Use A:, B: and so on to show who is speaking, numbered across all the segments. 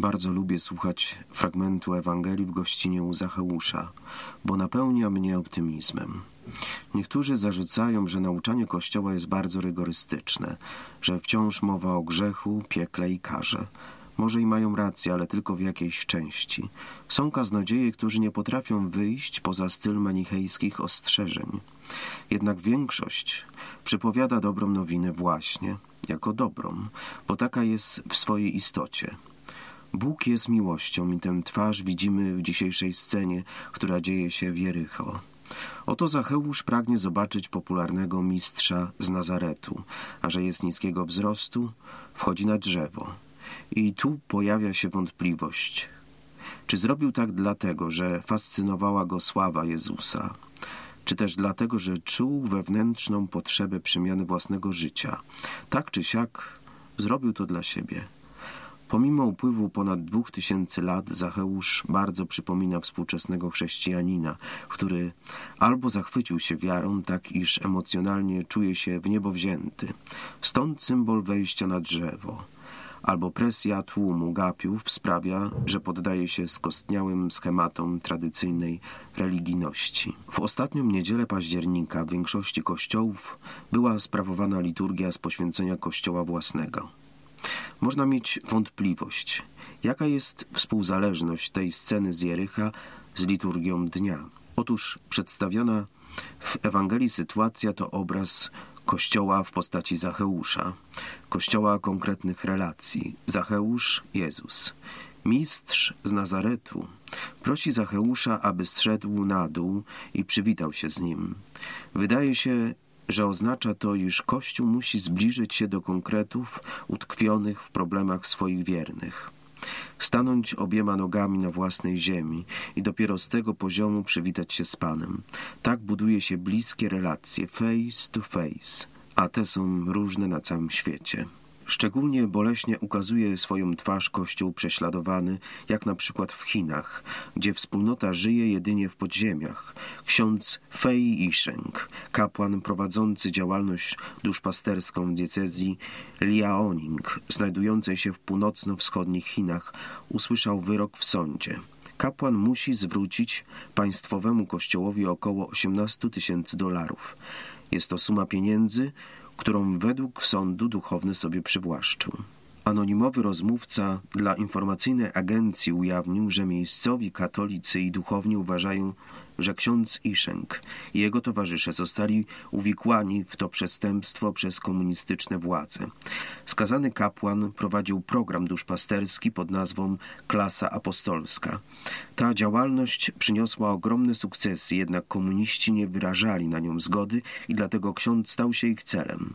A: Bardzo lubię słuchać fragmentu Ewangelii w gościnie u Zacheusza, bo napełnia mnie optymizmem. Niektórzy zarzucają, że nauczanie Kościoła jest bardzo rygorystyczne, że wciąż mowa o grzechu, piekle i karze. Może i mają rację, ale tylko w jakiejś części. Są kaznodzieje, którzy nie potrafią wyjść poza styl manichejskich ostrzeżeń. Jednak większość przypowiada dobrą nowinę właśnie jako dobrą, bo taka jest w swojej istocie. Bóg jest miłością i tę twarz widzimy w dzisiejszej scenie, która dzieje się w Jericho. Oto Zacheusz pragnie zobaczyć popularnego mistrza z Nazaretu, a że jest niskiego wzrostu, wchodzi na drzewo. I tu pojawia się wątpliwość. Czy zrobił tak dlatego, że fascynowała go sława Jezusa, czy też dlatego, że czuł wewnętrzną potrzebę przemiany własnego życia. Tak czy siak zrobił to dla siebie. Pomimo upływu ponad dwóch tysięcy lat Zacheusz bardzo przypomina współczesnego chrześcijanina, który albo zachwycił się wiarą, tak iż emocjonalnie czuje się w niebo wzięty. Stąd symbol wejścia na drzewo albo presja tłumu gapiów sprawia, że poddaje się skostniałym schematom tradycyjnej religijności. W ostatnią niedzielę października w większości kościołów była sprawowana liturgia z poświęcenia kościoła własnego. Można mieć wątpliwość, jaka jest współzależność tej sceny z Jericha z liturgią dnia. Otóż przedstawiona w Ewangelii sytuacja to obraz Kościoła w postaci Zacheusza, Kościoła konkretnych relacji. Zacheusz, Jezus. Mistrz z Nazaretu prosi Zacheusza, aby zszedł na dół i przywitał się z nim. Wydaje się, że oznacza to, iż Kościół musi zbliżyć się do konkretów utkwionych w problemach swoich wiernych stanąć obiema nogami na własnej ziemi i dopiero z tego poziomu przywitać się z Panem. Tak buduje się bliskie relacje face to face, a te są różne na całym świecie. Szczególnie boleśnie ukazuje swoją twarz Kościół prześladowany, jak na przykład w Chinach, gdzie wspólnota żyje jedynie w podziemiach. Ksiądz Fei Yisheng, kapłan prowadzący działalność duszpasterską w diecezji Liaoning, znajdującej się w północno-wschodnich Chinach, usłyszał wyrok w sądzie. Kapłan musi zwrócić państwowemu kościołowi około 18 tysięcy dolarów. Jest to suma pieniędzy, którą według sądu duchowny sobie przywłaszczył. Anonimowy rozmówca dla informacyjnej agencji ujawnił, że miejscowi katolicy i duchowni uważają, że ksiądz Iszenk i jego towarzysze zostali uwikłani w to przestępstwo przez komunistyczne władze. Skazany kapłan prowadził program duszpasterski pod nazwą Klasa Apostolska. Ta działalność przyniosła ogromne sukcesy, jednak komuniści nie wyrażali na nią zgody i dlatego ksiądz stał się ich celem.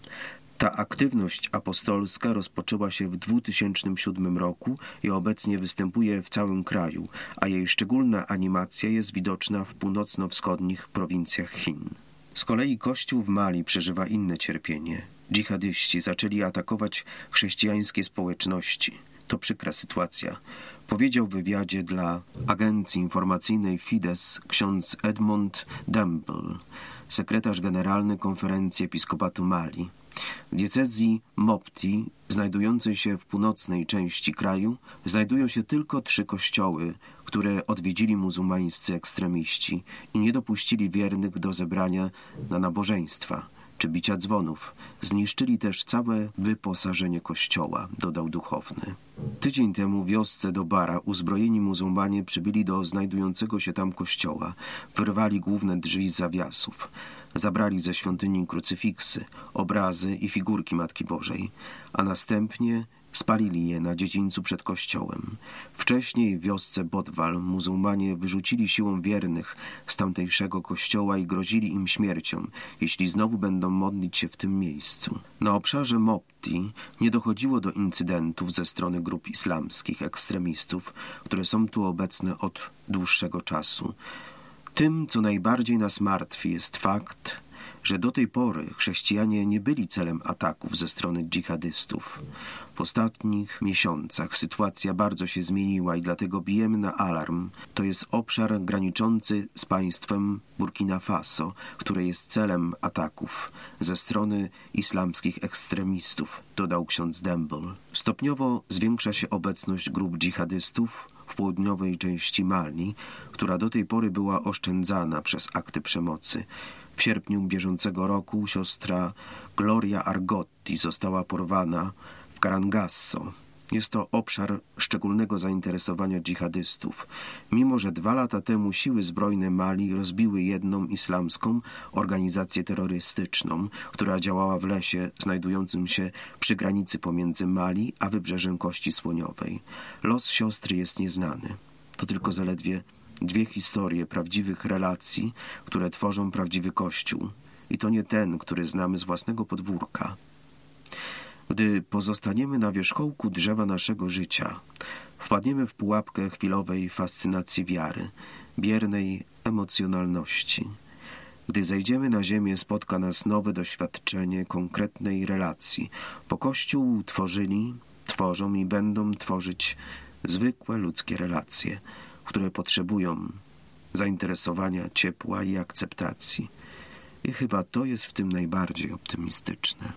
A: Ta aktywność apostolska rozpoczęła się w 2007 roku i obecnie występuje w całym kraju, a jej szczególna animacja jest widoczna w północno-wschodnich prowincjach Chin. Z kolei Kościół w Mali przeżywa inne cierpienie. Dżihadyści zaczęli atakować chrześcijańskie społeczności. To przykra sytuacja. Powiedział w wywiadzie dla agencji informacyjnej Fides ksiądz Edmund Demble, sekretarz generalny Konferencji Episkopatu Mali. W diecezji Mopti, znajdującej się w północnej części kraju, znajdują się tylko trzy kościoły, które odwiedzili muzułmańscy ekstremiści i nie dopuścili wiernych do zebrania na nabożeństwa czy bicia dzwonów. Zniszczyli też całe wyposażenie kościoła, dodał duchowny. Tydzień temu w wiosce do Bara uzbrojeni muzułmanie przybyli do znajdującego się tam kościoła, wyrwali główne drzwi z zawiasów. Zabrali ze świątyni krucyfiksy, obrazy i figurki Matki Bożej, a następnie spalili je na dziedzińcu przed kościołem. Wcześniej w wiosce Bodwal muzułmanie wyrzucili siłą wiernych z tamtejszego kościoła i grozili im śmiercią, jeśli znowu będą modlić się w tym miejscu. Na obszarze Mopti nie dochodziło do incydentów ze strony grup islamskich ekstremistów, które są tu obecne od dłuższego czasu. Tym, co najbardziej nas martwi, jest fakt, że do tej pory chrześcijanie nie byli celem ataków ze strony dżihadystów. W ostatnich miesiącach sytuacja bardzo się zmieniła i dlatego bijemy na alarm. To jest obszar graniczący z państwem Burkina Faso, które jest celem ataków ze strony islamskich ekstremistów, dodał ksiądz Demble. Stopniowo zwiększa się obecność grup dżihadystów południowej części Mali, która do tej pory była oszczędzana przez akty przemocy. W sierpniu bieżącego roku siostra Gloria Argotti została porwana w Karangasso. Jest to obszar szczególnego zainteresowania dżihadystów. Mimo, że dwa lata temu siły zbrojne Mali rozbiły jedną islamską organizację terrorystyczną, która działała w lesie znajdującym się przy granicy pomiędzy Mali a wybrzeżem Kości Słoniowej. Los siostry jest nieznany. To tylko zaledwie dwie historie prawdziwych relacji, które tworzą prawdziwy Kościół. I to nie ten, który znamy z własnego podwórka. Gdy pozostaniemy na wierzchołku drzewa naszego życia, wpadniemy w pułapkę chwilowej fascynacji wiary, biernej emocjonalności. Gdy zejdziemy na ziemię, spotka nas nowe doświadczenie konkretnej relacji, bo Kościół tworzyli, tworzą i będą tworzyć zwykłe ludzkie relacje, które potrzebują zainteresowania, ciepła i akceptacji. I chyba to jest w tym najbardziej optymistyczne.